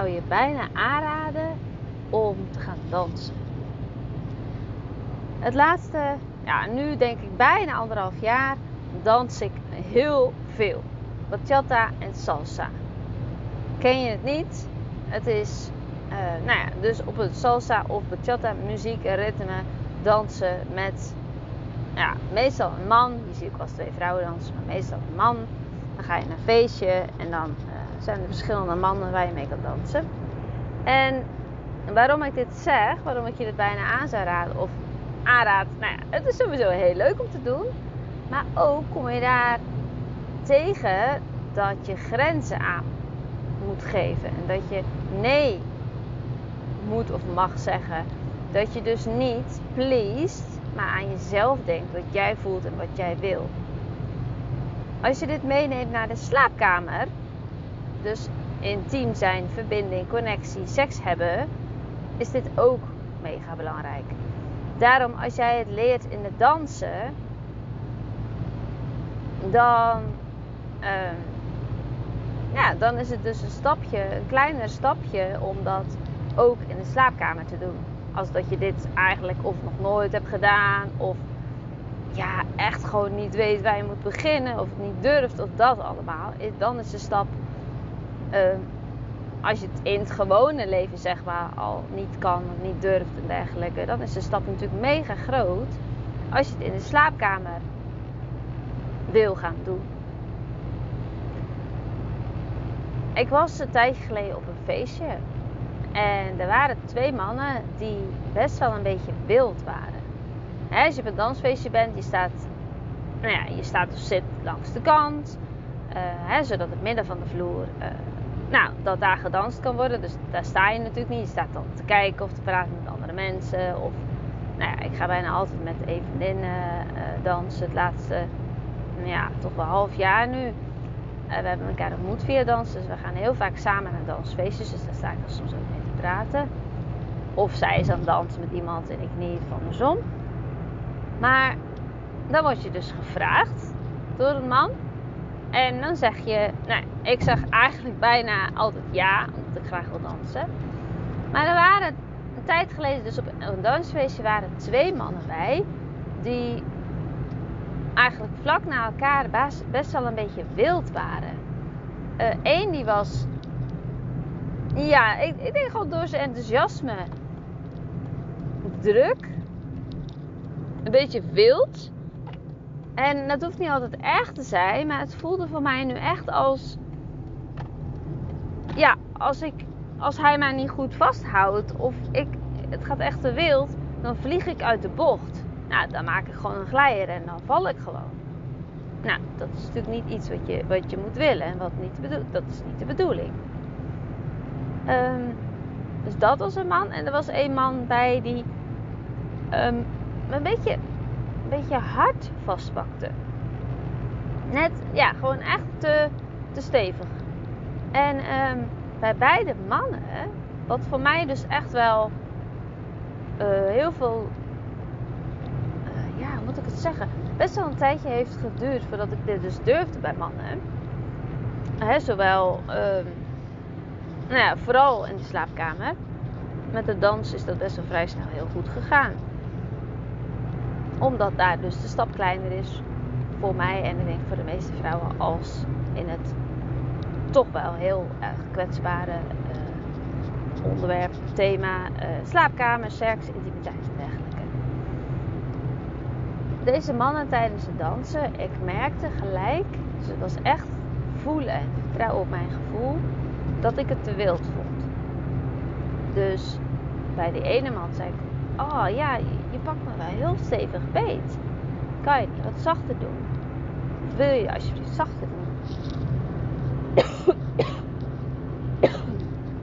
zou je bijna aanraden om te gaan dansen. Het laatste, ja, nu denk ik bijna anderhalf jaar, dans ik heel veel. Bachata en salsa. Ken je het niet? Het is, uh, nou ja, dus op het salsa of bachata muziek en ritme dansen met, ja, meestal een man. Je ziet ook wel eens twee vrouwen dansen, maar meestal een man. Dan ga je naar een feestje en dan zijn er verschillende mannen waar je mee kan dansen. En waarom ik dit zeg, waarom ik je dit bijna aan zou raden of aanraad, nou ja, het is sowieso heel leuk om te doen. Maar ook kom je daar tegen dat je grenzen aan moet geven. En dat je nee moet of mag zeggen. Dat je dus niet pleased, maar aan jezelf denkt wat jij voelt en wat jij wil. Als je dit meeneemt naar de slaapkamer, dus intiem zijn, verbinding, connectie, seks hebben, is dit ook mega belangrijk. Daarom, als jij het leert in het dansen, dan, uh, ja, dan is het dus een stapje, een kleiner stapje om dat ook in de slaapkamer te doen. Als dat je dit eigenlijk of nog nooit hebt gedaan, of ja, echt gewoon niet weet waar je moet beginnen, of niet durft, of dat allemaal. Dan is de stap. Uh, als je het in het gewone leven zeg maar al niet kan of niet durft en dergelijke, dan is de stap natuurlijk mega groot als je het in de slaapkamer wil gaan doen. Ik was een tijdje geleden op een feestje en er waren twee mannen die best wel een beetje wild waren. als je op een dansfeestje bent, je staat, nou ja, je staat of zit langs de kant, uh, zodat het midden van de vloer uh, nou, dat daar gedanst kan worden. Dus daar sta je natuurlijk niet. Je staat dan te kijken of te praten met andere mensen. Of, nou ja, ik ga bijna altijd met een vriendin uh, dansen. Het laatste, nou ja, toch wel half jaar nu. Uh, we hebben elkaar ontmoet via dansen. Dus we gaan heel vaak samen naar dansfeestjes. Dus daar sta ik dan soms ook mee te praten. Of zij is aan dansen met iemand en ik niet, van andersom. Maar dan word je dus gevraagd door een man en dan zeg je, nou, ik zeg eigenlijk bijna altijd ja, omdat ik graag wil dansen. Maar er waren een tijd geleden, dus op een dansfeestje, waren twee mannen bij. Die eigenlijk vlak na elkaar best wel een beetje wild waren. Eén uh, die was, ja, ik, ik denk gewoon door zijn enthousiasme druk. Een beetje wild. En dat hoeft niet altijd erg te zijn, maar het voelde voor mij nu echt als. Ja, als, ik, als hij mij niet goed vasthoudt of ik, het gaat echt te wild, dan vlieg ik uit de bocht. Nou, dan maak ik gewoon een glijer en dan val ik gewoon. Nou, dat is natuurlijk niet iets wat je, wat je moet willen en wat niet bedoel, dat is niet de bedoeling. Um, dus dat was een man. En er was een man bij die um, een beetje beetje hard vastpakte. Net, ja, gewoon echt te, te stevig. En um, bij beide mannen, wat voor mij dus echt wel uh, heel veel, uh, ja, hoe moet ik het zeggen, best wel een tijdje heeft geduurd voordat ik dit dus durfde bij mannen. He, zowel, um, nou ja, vooral in de slaapkamer. Met de dans is dat best wel vrij snel heel goed gegaan omdat daar dus de stap kleiner is voor mij en ik denk voor de meeste vrouwen als in het toch wel heel erg kwetsbare uh, onderwerp, thema uh, slaapkamer, seks, intimiteit en dergelijke. Deze mannen tijdens het dansen, ik merkte gelijk, dus het was echt voelen en vertrouwen op mijn gevoel, dat ik het te wild vond. Dus bij die ene man zei ik, oh ja, je pakt me wel heel stevig beet. Kan je niet wat zachter doen? Of wil je alsjeblieft zachter doen?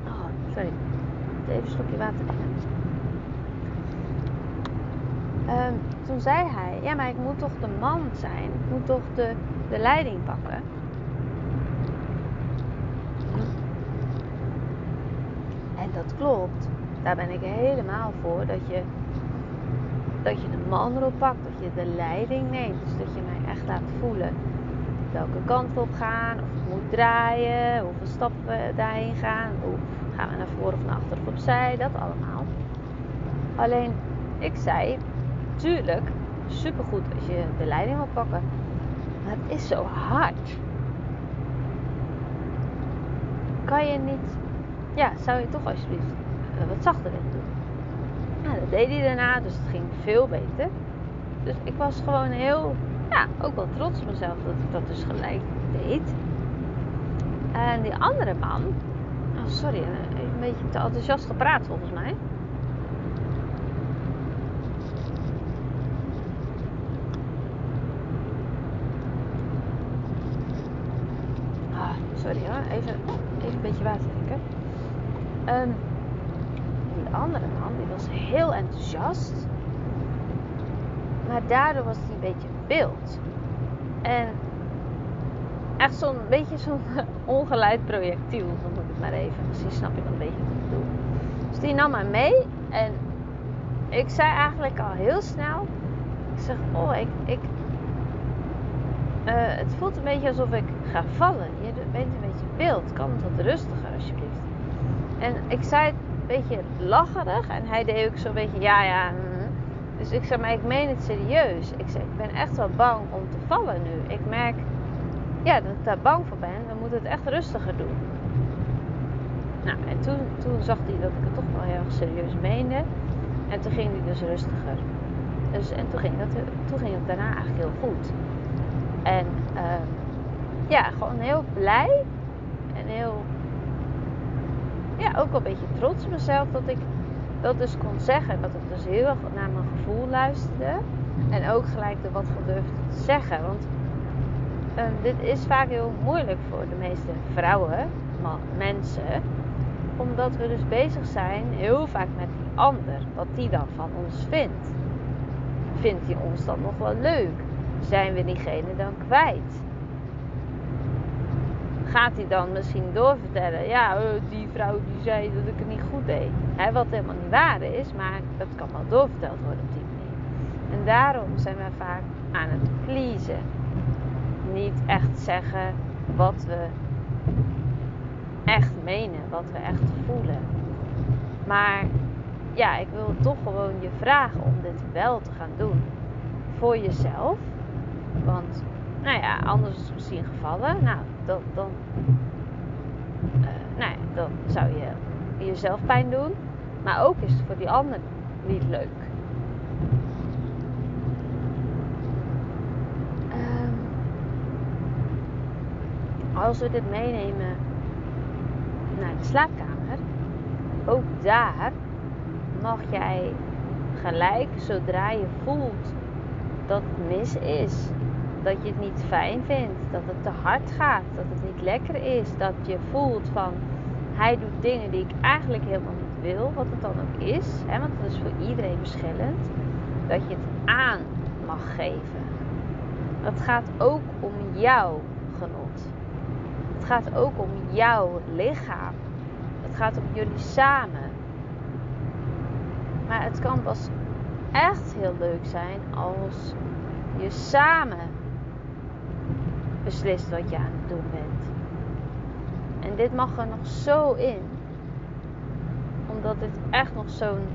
oh, sorry. Even een slokje water. Um, toen zei hij, ja maar ik moet toch de man zijn. Ik moet toch de, de leiding pakken. En dat klopt. Daar ben ik helemaal voor. Dat je dat je de man erop pakt, dat je de leiding neemt. Dus dat je mij echt laat voelen welke kant we op gaan, of ik moet draaien, hoeveel stappen daarheen gaan, of Gaan we naar voren of naar achter of opzij, dat allemaal. Alleen, ik zei, tuurlijk, supergoed als je de leiding wil pakken. Maar het is zo hard. Kan je niet, ja, zou je toch alsjeblieft wat zachter willen doen? Nou, dat deed hij daarna, dus het ging veel beter. Dus ik was gewoon heel, ja, ook wel trots op mezelf dat ik dat dus gelijk deed. En die andere man, oh sorry, een beetje te enthousiast gepraat volgens mij. Ah, sorry hoor, even, even een beetje water drinken. Um, die andere man, die heel enthousiast. Maar daardoor was hij een beetje beeld. En echt zo'n beetje zo'n ongeleid projectiel, noem ik het maar even. Misschien snap je wel een beetje wat ik bedoel. Dus die nam mij mee en ik zei eigenlijk al heel snel: Ik zeg, oh, ik. ik uh, het voelt een beetje alsof ik ga vallen. Je bent een beetje beeld. Kan het wat rustiger, alsjeblieft? En ik zei beetje lacherig en hij deed ook zo'n beetje: Ja, ja. Mm. Dus ik zei, maar ik meen het serieus. Ik zei, ik ben echt wel bang om te vallen nu. Ik merk ja, dat ik daar bang voor ben, dan moet het echt rustiger doen. Nou, en toen, toen zag hij dat ik het toch wel heel erg serieus meende. En toen ging hij dus rustiger. Dus, en toen ging, dat, toen ging het daarna eigenlijk heel goed. En uh, ja, gewoon heel blij. En heel, ja, ook wel een beetje trots op mezelf dat ik dat dus kon zeggen. Dat ik dus heel erg naar mijn gevoel luisterde. En ook gelijk er wat van te zeggen. Want Ehm, dit is vaak heel moeilijk voor de meeste vrouwen, mensen, omdat we dus bezig zijn heel vaak met die ander, wat die dan van ons vindt. Vindt hij ons dan nog wel leuk? Zijn we diegene dan kwijt? Gaat hij dan misschien doorvertellen, ja, eh, die vrouw die zei dat ik het niet goed deed. Hè, wat helemaal niet waar is, maar dat kan wel doorverteld worden op die manier. En daarom zijn we vaak aan het pleasen niet echt zeggen wat we echt menen, wat we echt voelen. Maar ja, ik wil toch gewoon je vragen om dit wel te gaan doen. Voor jezelf. Want, nou ja, anders is het misschien gevallen. Nou, dan, ja, dan zou je jezelf pijn doen. Maar ook is het voor die ander niet leuk. als we dit meenemen naar de slaapkamer, ook daar mag jij gelijk zodra je voelt dat het mis is, dat je het niet fijn vindt, dat het te hard gaat, dat het niet lekker is, dat je voelt van hij doet dingen die ik eigenlijk helemaal niet wil, wat het dan ook is, hè, want dat is voor iedereen verschillend, dat je het aan mag geven. Het gaat ook om jouw genot gaat ook om jouw lichaam. Het gaat om jullie samen. Maar het kan pas echt heel leuk zijn als je samen beslist wat je aan het doen bent. En dit mag er nog zo in. Omdat dit echt nog zo'n.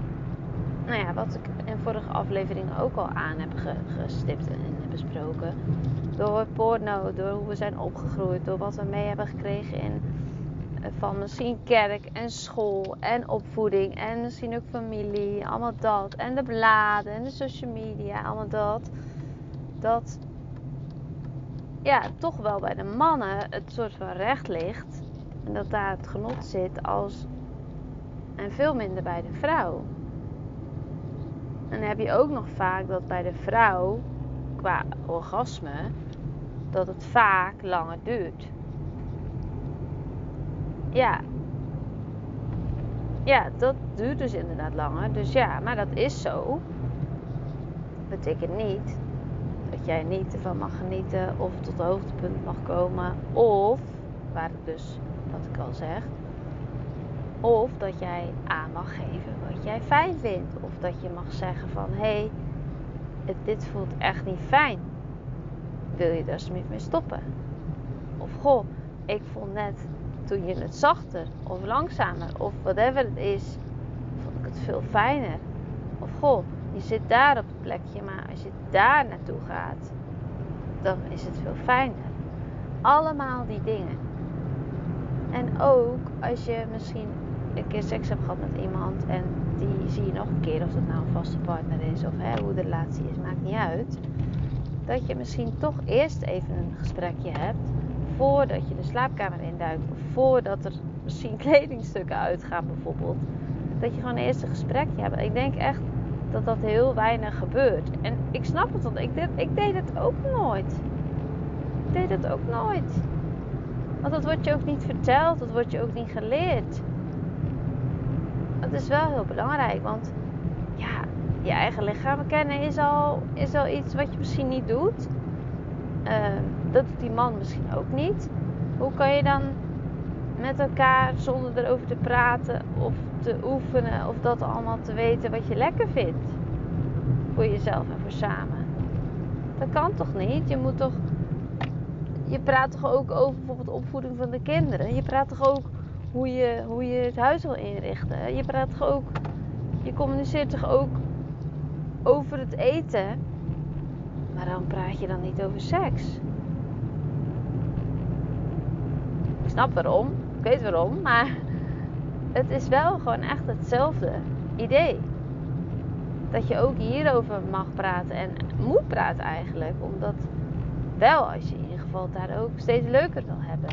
Nou ja, wat ik in vorige afleveringen ook al aan heb gestipt en besproken door porno, door hoe we zijn opgegroeid, door wat we mee hebben gekregen in van misschien kerk en school en opvoeding en misschien ook familie, allemaal dat. En de bladen en de social media, allemaal dat. Dat ja, toch wel bij de mannen het soort van recht ligt. En dat daar het genot zit als. En veel minder bij de vrouw. En dan heb je ook nog vaak dat bij de vrouw qua orgasme dat het vaak langer duurt. Ja. Ja, dat duurt dus inderdaad langer. Dus ja, maar dat is zo. Betekent niet dat jij niet ervan mag genieten of tot het hoogtepunt mag komen. Of, waar ik dus, wat ik al zeg, of dat jij aan mag geven wat jij fijn vindt. Of dat je mag zeggen van hé, hey, dit voelt echt niet fijn wil je daar alsjeblieft mee stoppen? Of goh, ik vond net toen je het zachter of langzamer of whatever het is, vond ik het veel fijner. Of goh, je zit daar op het plekje, maar als je daar naartoe gaat, dan is het veel fijner. Allemaal die dingen. En ook als je misschien een keer seks hebt gehad met iemand en die zie je nog een keer, of het nou een vaste partner is of hoe de relatie is, maakt niet uit. Dat je misschien toch eerst even een gesprekje hebt voordat je de slaapkamer induikt voordat er misschien kledingstukken uitgaan bijvoorbeeld. Dat je gewoon eerst een gesprekje hebt. Ik denk echt dat dat heel weinig gebeurt. En ik snap het, want ik deed, ik deed het ook nooit. Ik deed het ook nooit. Want dat wordt je ook niet verteld, dat wordt je ook niet geleerd. Het is wel heel belangrijk, want ja, je eigen lichaam kennen is al, is al iets wat je misschien niet doet. Ehm, dat doet die man misschien ook niet. Hoe kan je dan met elkaar zonder erover te praten of te oefenen of dat allemaal te weten wat je lekker vindt? Voor jezelf en voor samen. Dat kan toch niet? Je moet toch. Je praat toch ook over bijvoorbeeld opvoeding van de kinderen. Je praat toch ook hoe je, hoe je het huis wil inrichten. Je praat toch ook. Je communiceert toch ook over het eten. Maar dan praat je dan niet over seks. Ik snap waarom. Ik weet waarom. Maar het is wel gewoon echt hetzelfde idee. Dat je ook hierover mag praten en moet praten eigenlijk. Omdat wel als je in ieder geval daar ook steeds leuker wil hebben.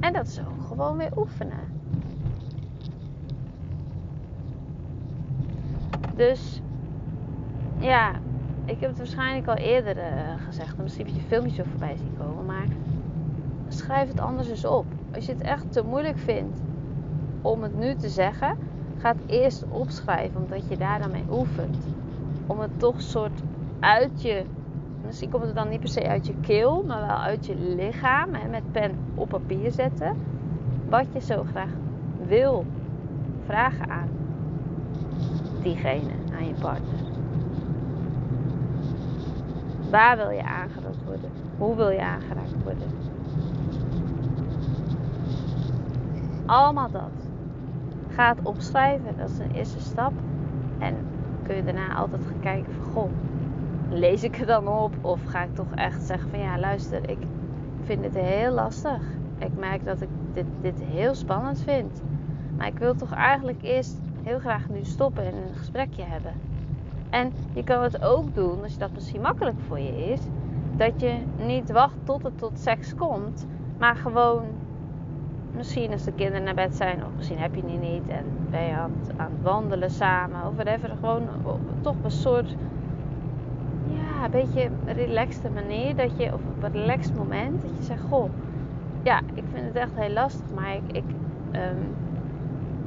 En dat is ook gewoon weer oefenen. Dus ja, ik heb het waarschijnlijk al eerder uh, gezegd. Misschien heb je filmpjes zo voorbij zien komen. Maar schrijf het anders eens op. Als je het echt te moeilijk vindt om het nu te zeggen, ga het eerst opschrijven. Omdat je daar dan mee oefent. Om het toch soort uit je... Misschien komt het dan niet per se uit je keel, maar wel uit je lichaam. Met pen op papier zetten. Wat je zo graag wil vragen aan diegene, aan je partner. Waar wil je aangeraakt worden? Hoe wil je aangeraakt worden? Allemaal dat. Ga het opschrijven, dat is een eerste stap. En kun je daarna altijd gaan kijken van goh, lees ik het dan op? Of ga ik toch echt zeggen van ja, luister, ik vind het heel lastig. Ik merk dat ik dit, dit heel spannend vind. Maar ik wil toch eigenlijk eerst heel graag nu stoppen en een gesprekje hebben. En je kan het ook doen, als dat misschien makkelijk voor je is, dat je niet wacht tot het tot seks komt, maar gewoon misschien als de kinderen naar bed zijn, of misschien heb je die niet en ben je aan het, aan het wandelen samen, of whatever, gewoon toch een soort, ja, een beetje relaxte manier, dat je, of op een relaxed moment, dat je zegt, goh, ja, ik vind het echt heel lastig, maar ik, ik um,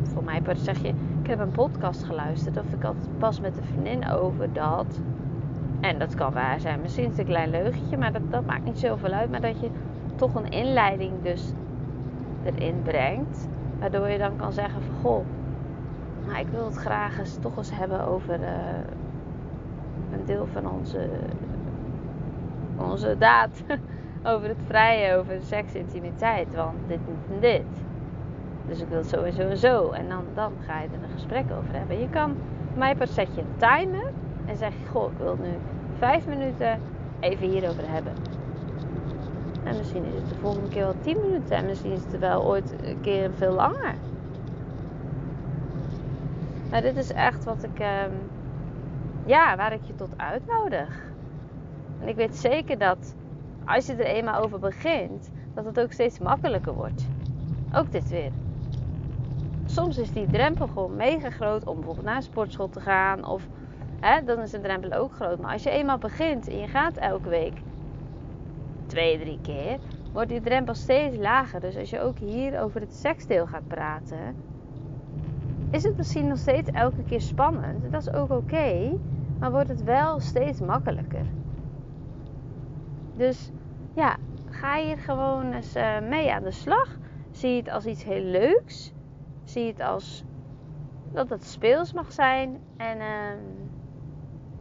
voor mij zeg je, heb een podcast geluisterd of ik had pas met een vriendin over dat. En dat kan waar zijn, misschien is het een klein leugentje, maar dat, dat maakt niet zoveel uit. Maar dat je toch een inleiding dus erin brengt. Waardoor je dan kan zeggen van goh, maar ik wil het graag eens toch eens hebben over uh, een deel van onze, onze daad. over het vrije, over seks, intimiteit. Want dit, en dit. Dus ik wil het zo en zo en dan, dan ga je er een gesprek over hebben. Je kan, mij pas zet je een timer. En zeg goh, ik wil nu vijf minuten even hierover hebben. En misschien is het de volgende keer wel tien minuten. En misschien is het wel ooit een keer veel langer. Maar dit is echt wat ik, um, ja, waar ik je tot uitnodig. En ik weet zeker dat als je er eenmaal over begint, dat het ook steeds makkelijker wordt. Ook dit weer soms is die drempel gewoon mega groot om bijvoorbeeld naar een sportschool te gaan. Of hè, dan is de drempel ook groot. Maar als je eenmaal begint en je gaat elke week twee, drie keer, wordt die drempel steeds lager. Dus als je ook hier over het seksdeel gaat praten, is het misschien nog steeds elke keer spannend. Dat is ook oké, maar wordt het wel steeds makkelijker. Dus ja, ga hier gewoon eens uh, mee aan de slag. Zie het als iets heel leuks. Zie het als dat het speels mag zijn. En uh,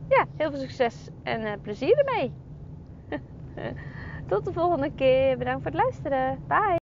ja, heel veel succes en uh, plezier ermee. Tot de volgende keer. Bedankt voor het luisteren. Bye.